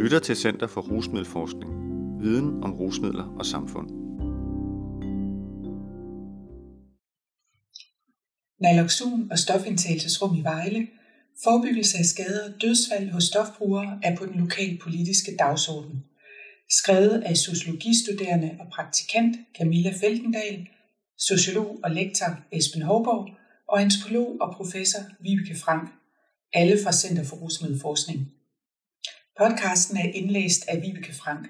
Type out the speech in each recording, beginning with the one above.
lytter til Center for Rusmiddelforskning. Viden om rusmidler og samfund. Naloxon og stofindtagelsesrum i Vejle. Forebyggelse af skader og dødsfald hos stofbrugere er på den lokale politiske dagsorden. Skrevet af sociologistuderende og praktikant Camilla Feltendal, sociolog og lektor Esben Håborg og antropolog og professor Vibeke Frank, alle fra Center for Rusmiddelforskning. Podcasten er indlæst af Vibeke Frank.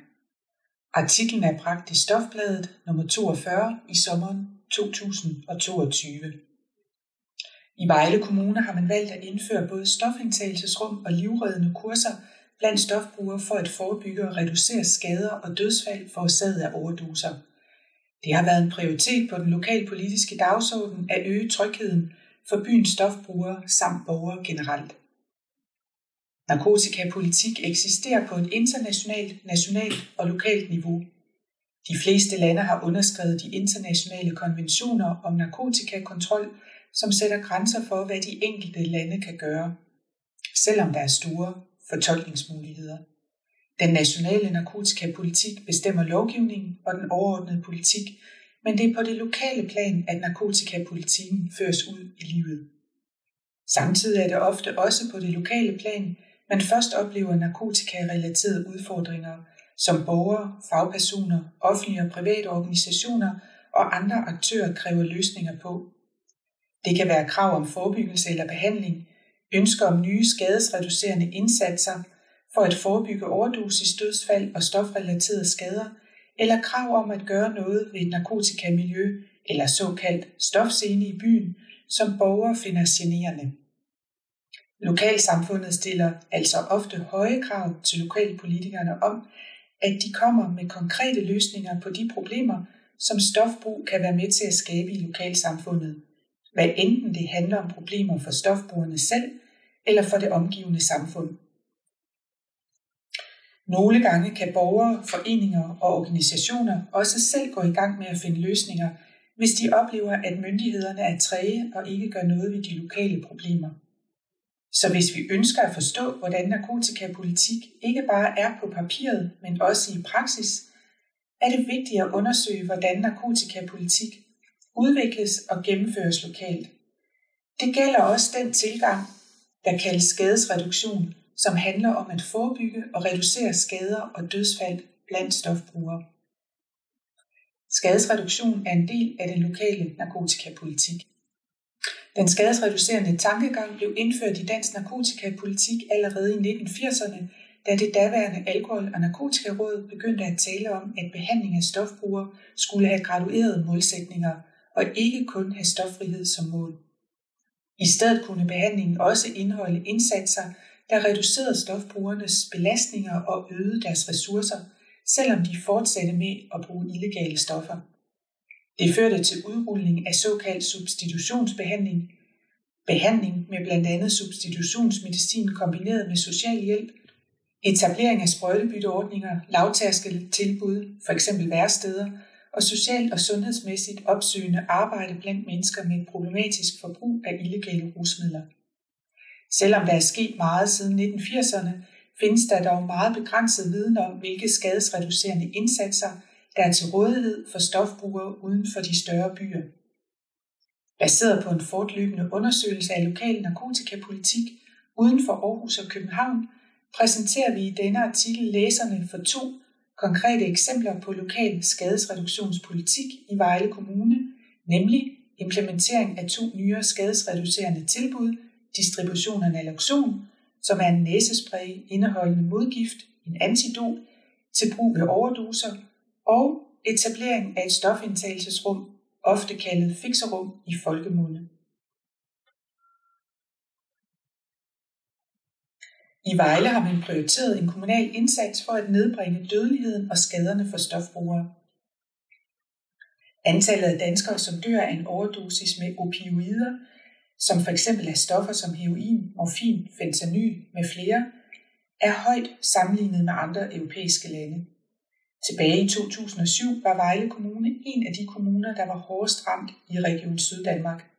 Artiklen er bragt i Stofbladet nummer 42 i sommeren 2022. I Vejle Kommune har man valgt at indføre både stofindtagelsesrum og livreddende kurser blandt stofbrugere for at forebygge og reducere skader og dødsfald forårsaget af overdoser. Det har været en prioritet på den lokalpolitiske dagsorden at øge trygheden for byens stofbrugere samt borgere generelt. Narkotikapolitik eksisterer på et internationalt, nationalt og lokalt niveau. De fleste lande har underskrevet de internationale konventioner om narkotikakontrol, som sætter grænser for, hvad de enkelte lande kan gøre, selvom der er store fortolkningsmuligheder. Den nationale narkotikapolitik bestemmer lovgivningen og den overordnede politik, men det er på det lokale plan, at narkotikapolitikken føres ud i livet. Samtidig er det ofte også på det lokale plan, man først oplever narkotikarelaterede udfordringer, som borgere, fagpersoner, offentlige og private organisationer og andre aktører kræver løsninger på. Det kan være krav om forebyggelse eller behandling, ønsker om nye skadesreducerende indsatser for at forebygge overdosis, dødsfald og stofrelaterede skader, eller krav om at gøre noget ved et narkotikamiljø eller såkaldt stofscene i byen, som borgere finder generende. Lokalsamfundet stiller altså ofte høje krav til lokalpolitikerne om, at de kommer med konkrete løsninger på de problemer, som stofbrug kan være med til at skabe i lokalsamfundet, hvad enten det handler om problemer for stofbrugerne selv eller for det omgivende samfund. Nogle gange kan borgere, foreninger og organisationer også selv gå i gang med at finde løsninger, hvis de oplever, at myndighederne er træge og ikke gør noget ved de lokale problemer. Så hvis vi ønsker at forstå, hvordan narkotikapolitik ikke bare er på papiret, men også i praksis, er det vigtigt at undersøge, hvordan narkotikapolitik udvikles og gennemføres lokalt. Det gælder også den tilgang, der kaldes skadesreduktion, som handler om at forebygge og reducere skader og dødsfald blandt stofbrugere. Skadesreduktion er en del af den lokale narkotikapolitik. Den skadesreducerende tankegang blev indført i dansk narkotikapolitik allerede i 1980'erne, da det daværende Alkohol- og Narkotikaråd begyndte at tale om, at behandling af stofbrugere skulle have graduerede målsætninger og ikke kun have stoffrihed som mål. I stedet kunne behandlingen også indeholde indsatser, der reducerede stofbrugernes belastninger og øgede deres ressourcer, selvom de fortsatte med at bruge illegale stoffer. Det førte til udrulning af såkaldt substitutionsbehandling, behandling med blandt andet substitutionsmedicin kombineret med social hjælp, etablering af sprøjtebytteordninger, lavtærskel tilbud, f.eks. værsteder, og socialt og sundhedsmæssigt opsøgende arbejde blandt mennesker med et problematisk forbrug af illegale rusmidler. Selvom der er sket meget siden 1980'erne, findes der dog meget begrænset viden om, hvilke skadesreducerende indsatser der er til rådighed for stofbrugere uden for de større byer. Baseret på en fortløbende undersøgelse af lokal narkotikapolitik uden for Aarhus og København, præsenterer vi i denne artikel læserne for to konkrete eksempler på lokal skadesreduktionspolitik i Vejle Kommune, nemlig implementering af to nyere skadesreducerende tilbud, distribution af naloxon, som er en næsespray indeholdende modgift, en antidot, til brug ved overdoser, og etablering af et stofindtagelsesrum, ofte kaldet fikserum i folkemunde. I Vejle har man prioriteret en kommunal indsats for at nedbringe dødeligheden og skaderne for stofbrugere. Antallet af danskere, som dør af en overdosis med opioider, som f.eks. er stoffer som heroin, morfin, fentanyl med flere, er højt sammenlignet med andre europæiske lande. Tilbage i 2007 var Vejle Kommune en af de kommuner, der var hårdest ramt i Region Syddanmark.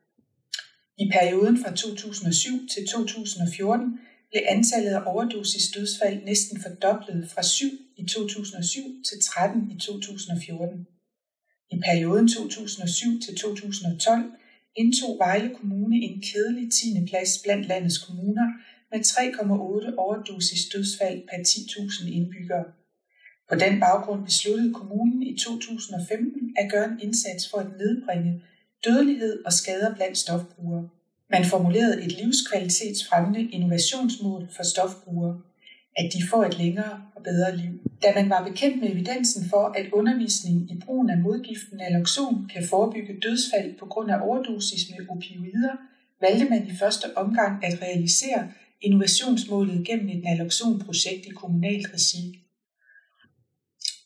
I perioden fra 2007 til 2014 blev antallet af overdosis dødsfald næsten fordoblet fra 7 i 2007 til 13 i 2014. I perioden 2007 til 2012 indtog Vejle Kommune en kedelig 10. plads blandt landets kommuner med 3,8 overdosis dødsfald per 10.000 indbyggere. På den baggrund besluttede kommunen i 2015 at gøre en indsats for at nedbringe dødelighed og skader blandt stofbrugere. Man formulerede et livskvalitetsfremmende innovationsmål for stofbrugere, at de får et længere og bedre liv. Da man var bekendt med evidensen for, at undervisning i brugen af modgiften naloxon kan forebygge dødsfald på grund af overdosis med opioider, valgte man i første omgang at realisere innovationsmålet gennem et naloxon-projekt i kommunalt regi.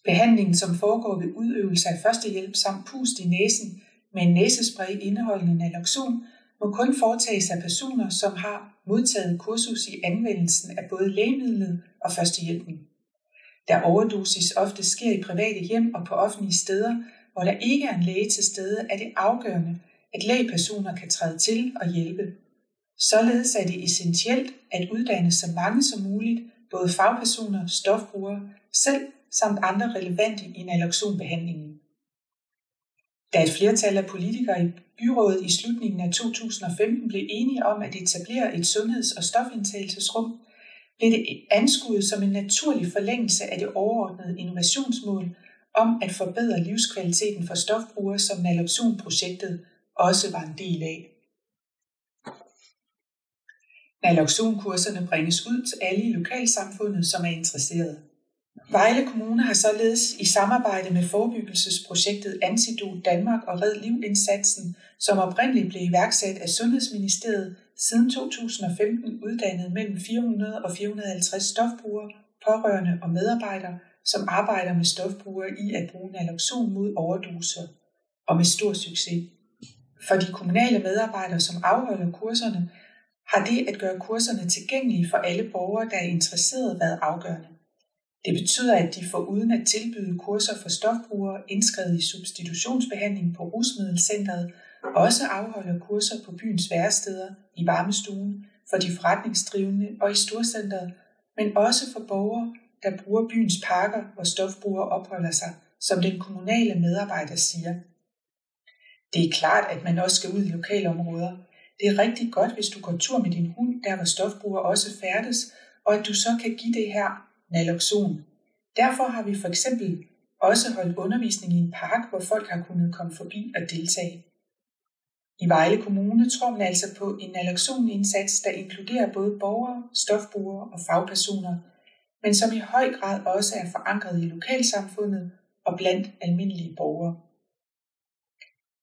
Behandlingen, som foregår ved udøvelse af førstehjælp samt pust i næsen med en næsespray indeholdende naloxon, må kun foretages af personer, som har modtaget kursus i anvendelsen af både lægemidlet og førstehjælpen. Da overdosis ofte sker i private hjem og på offentlige steder, hvor der ikke er en læge til stede, er det afgørende, at lægepersoner kan træde til og hjælpe. Således er det essentielt at uddanne så mange som muligt, både fagpersoner, stofbrugere, selv samt andre relevante i naloxonbehandlingen. Da et flertal af politikere i byrådet i slutningen af 2015 blev enige om at etablere et sundheds- og stofindtagelsesrum, blev det anskuet som en naturlig forlængelse af det overordnede innovationsmål om at forbedre livskvaliteten for stofbrugere, som Naloxon-projektet også var en del af. Naloxonkurserne bringes ud til alle i lokalsamfundet, som er interesserede. Vejle Kommune har således i samarbejde med forebyggelsesprojektet Antidot Danmark og Red Liv-indsatsen, som oprindeligt blev iværksat af Sundhedsministeriet, siden 2015 uddannet mellem 400 og 450 stofbrugere, pårørende og medarbejdere, som arbejder med stofbrugere i at bruge naloxon mod overdoser, og med stor succes. For de kommunale medarbejdere, som afholder kurserne, har det at gøre kurserne tilgængelige for alle borgere, der er interesserede, været afgørende. Det betyder, at de får uden at tilbyde kurser for stofbrugere indskrevet i substitutionsbehandling på Rusmiddelcentret, også afholder kurser på byens væresteder, i varmestuen, for de forretningsdrivende og i storcentret, men også for borgere, der bruger byens parker, hvor stofbrugere opholder sig, som den kommunale medarbejder siger. Det er klart, at man også skal ud i lokalområder. Det er rigtig godt, hvis du går tur med din hund, der hvor stofbrugere også færdes, og at du så kan give det her naloxon. Derfor har vi for eksempel også holdt undervisning i en park, hvor folk har kunnet komme forbi og deltage. I Vejle Kommune tror man altså på en naloxonindsats, der inkluderer både borgere, stofbrugere og fagpersoner, men som i høj grad også er forankret i lokalsamfundet og blandt almindelige borgere.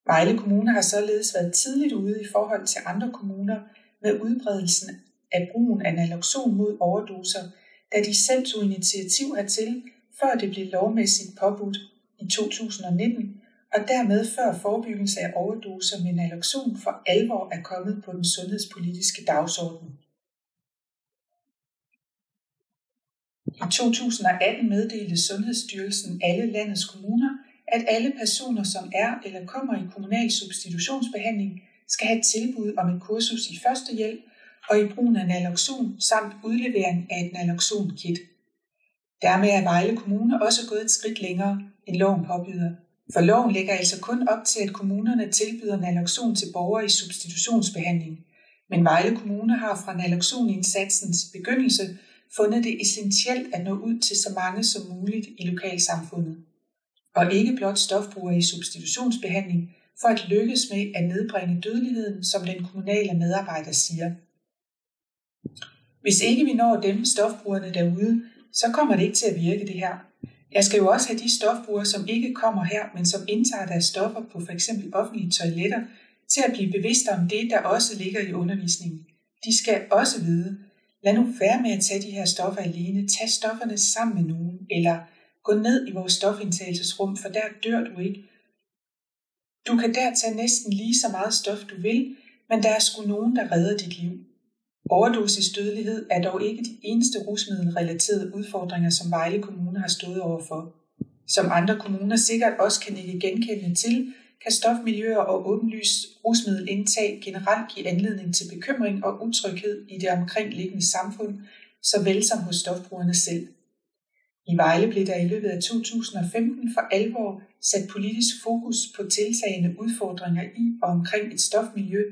Vejle Kommune har således været tidligt ude i forhold til andre kommuner med udbredelsen af brugen af naloxon mod overdoser – da de selv tog initiativ hertil, før det blev lovmæssigt påbudt i 2019, og dermed før forebyggelse af overdoser med naloxon for alvor er kommet på den sundhedspolitiske dagsorden. I 2018 meddelte Sundhedsstyrelsen alle landets kommuner, at alle personer, som er eller kommer i kommunal substitutionsbehandling, skal have tilbud om et kursus i førstehjælp og i brugen af naloxon samt udlevering af et naloxon-kit. Dermed er Vejle Kommune også gået et skridt længere, end loven påbyder. For loven lægger altså kun op til, at kommunerne tilbyder naloxon til borgere i substitutionsbehandling. Men Vejle Kommune har fra naloxonindsatsens begyndelse fundet det essentielt at nå ud til så mange som muligt i lokalsamfundet. Og ikke blot stofbrugere i substitutionsbehandling, for at lykkes med at nedbringe dødeligheden, som den kommunale medarbejder siger. Hvis ikke vi når dem, stofbrugerne derude, så kommer det ikke til at virke det her. Jeg skal jo også have de stofbrugere, som ikke kommer her, men som indtager deres stoffer på f.eks. offentlige toiletter, til at blive bevidste om det, der også ligger i undervisningen. De skal også vide, lad nu være med at tage de her stoffer alene, tag stofferne sammen med nogen, eller gå ned i vores stofindtagelsesrum, for der dør du ikke. Du kan der tage næsten lige så meget stof, du vil, men der er sgu nogen, der redder dit liv. Overdosisdødelighed er dog ikke de eneste rusmiddelrelaterede udfordringer, som Vejle Kommune har stået overfor. Som andre kommuner sikkert også kan ikke genkende til, kan stofmiljøer og åbenlys rusmiddelindtag generelt give anledning til bekymring og utryghed i det omkringliggende samfund, såvel som hos stofbrugerne selv. I Vejle blev der i løbet af 2015 for alvor sat politisk fokus på tiltagende udfordringer i og omkring et stofmiljø,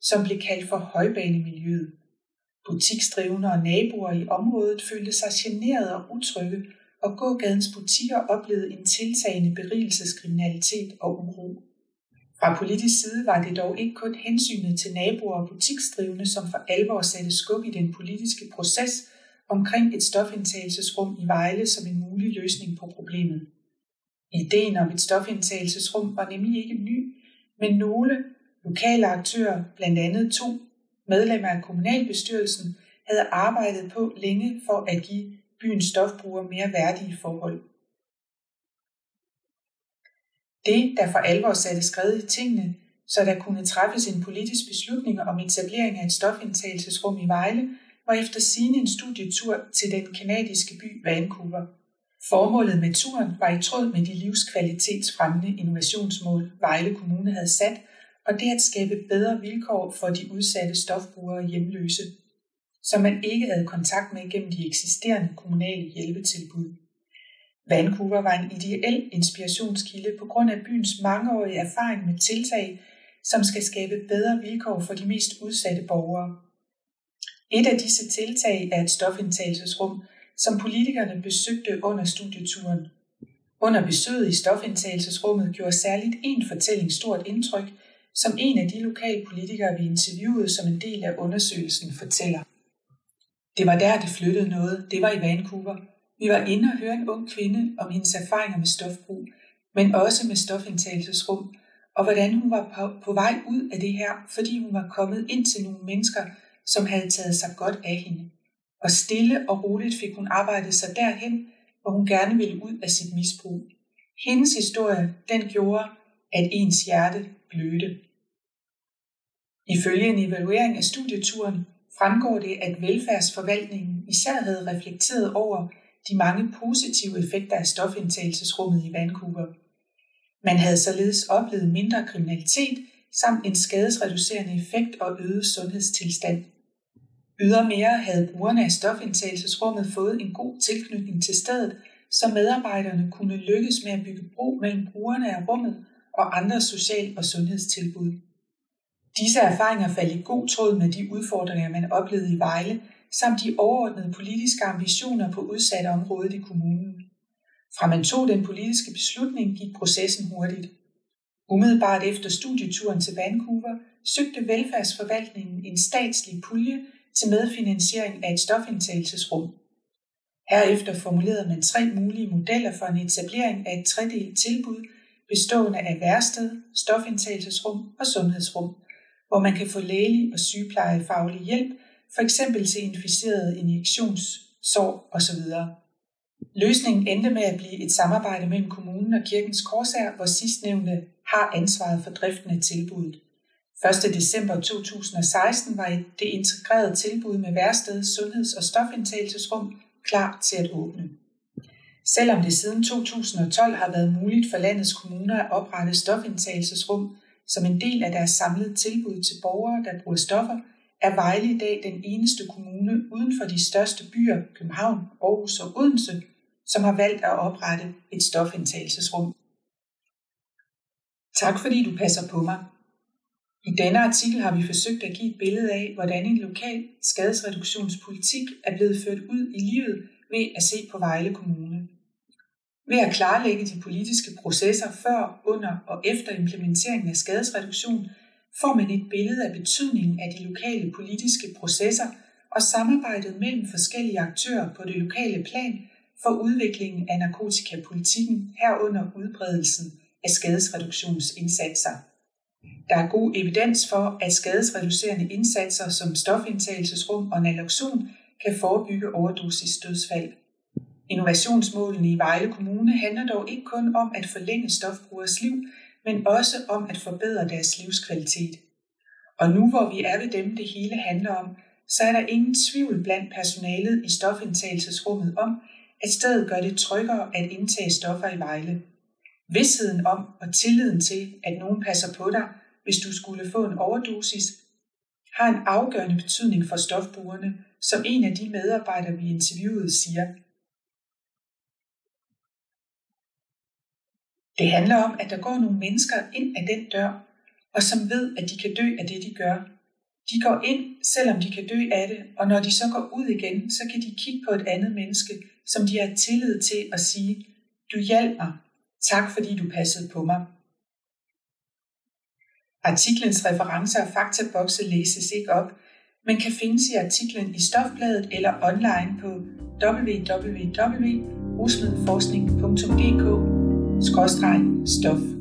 som blev kaldt for højbanemiljøet. Butiksdrivende og naboer i området følte sig generet og utrygge, og gågadens butikker oplevede en tiltagende berigelseskriminalitet og uro. Fra politisk side var det dog ikke kun hensynet til naboer og butiksdrivende, som for alvor satte skub i den politiske proces omkring et stofindtagelsesrum i Vejle som en mulig løsning på problemet. Ideen om et stofindtagelsesrum var nemlig ikke ny, men nogle lokale aktører, blandt andet to medlemmer af kommunalbestyrelsen, havde arbejdet på længe for at give byens stofbrugere mere værdige forhold. Det, der for alvor satte skred i tingene, så der kunne træffes en politisk beslutning om etablering af et stofindtagelsesrum i Vejle, var efter sine en studietur til den kanadiske by Vancouver. Formålet med turen var i tråd med de livskvalitetsfremmende innovationsmål, Vejle Kommune havde sat, og det at skabe bedre vilkår for de udsatte stofbrugere og hjemløse, som man ikke havde kontakt med gennem de eksisterende kommunale hjælpetilbud. Vancouver var en ideel inspirationskilde på grund af byens mangeårige erfaring med tiltag, som skal skabe bedre vilkår for de mest udsatte borgere. Et af disse tiltag er et stofindtagelsesrum, som politikerne besøgte under studieturen. Under besøget i stofindtagelsesrummet gjorde særligt en fortælling stort indtryk, som en af de lokale politikere, vi interviewede som en del af undersøgelsen, fortæller. Det var der, det flyttede noget. Det var i Vancouver. Vi var inde og høre en ung kvinde om hendes erfaringer med stofbrug, men også med stofindtagelsesrum, og hvordan hun var på, på vej ud af det her, fordi hun var kommet ind til nogle mennesker, som havde taget sig godt af hende. Og stille og roligt fik hun arbejdet sig derhen, hvor hun gerne ville ud af sit misbrug. Hendes historie, den gjorde, at ens hjerte blødte. Ifølge en evaluering af studieturen fremgår det, at velfærdsforvaltningen især havde reflekteret over de mange positive effekter af stofindtagelsesrummet i Vancouver. Man havde således oplevet mindre kriminalitet samt en skadesreducerende effekt og øget sundhedstilstand. Ydermere havde brugerne af stofindtagelsesrummet fået en god tilknytning til stedet, så medarbejderne kunne lykkes med at bygge bro mellem brugerne af rummet og andre social- og sundhedstilbud. Disse erfaringer faldt i god tråd med de udfordringer, man oplevede i Vejle, samt de overordnede politiske ambitioner på udsatte området i kommunen. Fra man tog den politiske beslutning, gik processen hurtigt. Umiddelbart efter studieturen til Vancouver søgte velfærdsforvaltningen en statslig pulje til medfinansiering af et stofindtagelsesrum. Herefter formulerede man tre mulige modeller for en etablering af et tredelt tilbud bestående af værsted, stofindtagelsesrum og sundhedsrum, hvor man kan få lægelig og sygeplejefaglig hjælp, f.eks. til inficerede injektionssår osv. Løsningen endte med at blive et samarbejde mellem kommunen og kirkens korsær, hvor sidstnævnte har ansvaret for driften af tilbuddet. 1. december 2016 var det integrerede tilbud med værsted, sundheds- og stofindtagelsesrum klar til at åbne. Selvom det siden 2012 har været muligt for landets kommuner at oprette stofindtagelsesrum som en del af deres samlede tilbud til borgere, der bruger stoffer, er Vejle i dag den eneste kommune uden for de største byer, København, Aarhus og Odense, som har valgt at oprette et stofindtagelsesrum. Tak fordi du passer på mig. I denne artikel har vi forsøgt at give et billede af, hvordan en lokal skadesreduktionspolitik er blevet ført ud i livet ved at se på Vejle Kommune. Ved at klarlægge de politiske processer før, under og efter implementeringen af skadesreduktion, får man et billede af betydningen af de lokale politiske processer og samarbejdet mellem forskellige aktører på det lokale plan for udviklingen af narkotikapolitikken herunder udbredelsen af skadesreduktionsindsatser. Der er god evidens for, at skadesreducerende indsatser som stofindtagelsesrum og naloxon kan forebygge overdosisdødsfald. Innovationsmålene i Vejle Kommune handler dog ikke kun om at forlænge stofbrugers liv, men også om at forbedre deres livskvalitet. Og nu hvor vi er ved dem, det hele handler om, så er der ingen tvivl blandt personalet i stofindtagelsesrummet om, at stedet gør det tryggere at indtage stoffer i Vejle. Vidsheden om og tilliden til, at nogen passer på dig, hvis du skulle få en overdosis, har en afgørende betydning for stofbrugerne, som en af de medarbejdere, vi interviewede, siger. Det handler om, at der går nogle mennesker ind af den dør, og som ved, at de kan dø af det, de gør. De går ind, selvom de kan dø af det, og når de så går ud igen, så kan de kigge på et andet menneske, som de har tillid til at sige, du hjalp mig, tak fordi du passede på mig. Artiklens referencer og faktabokse læses ikke op, men kan findes i artiklen i Stofbladet eller online på www.rusmiddelforskning.dk-stof.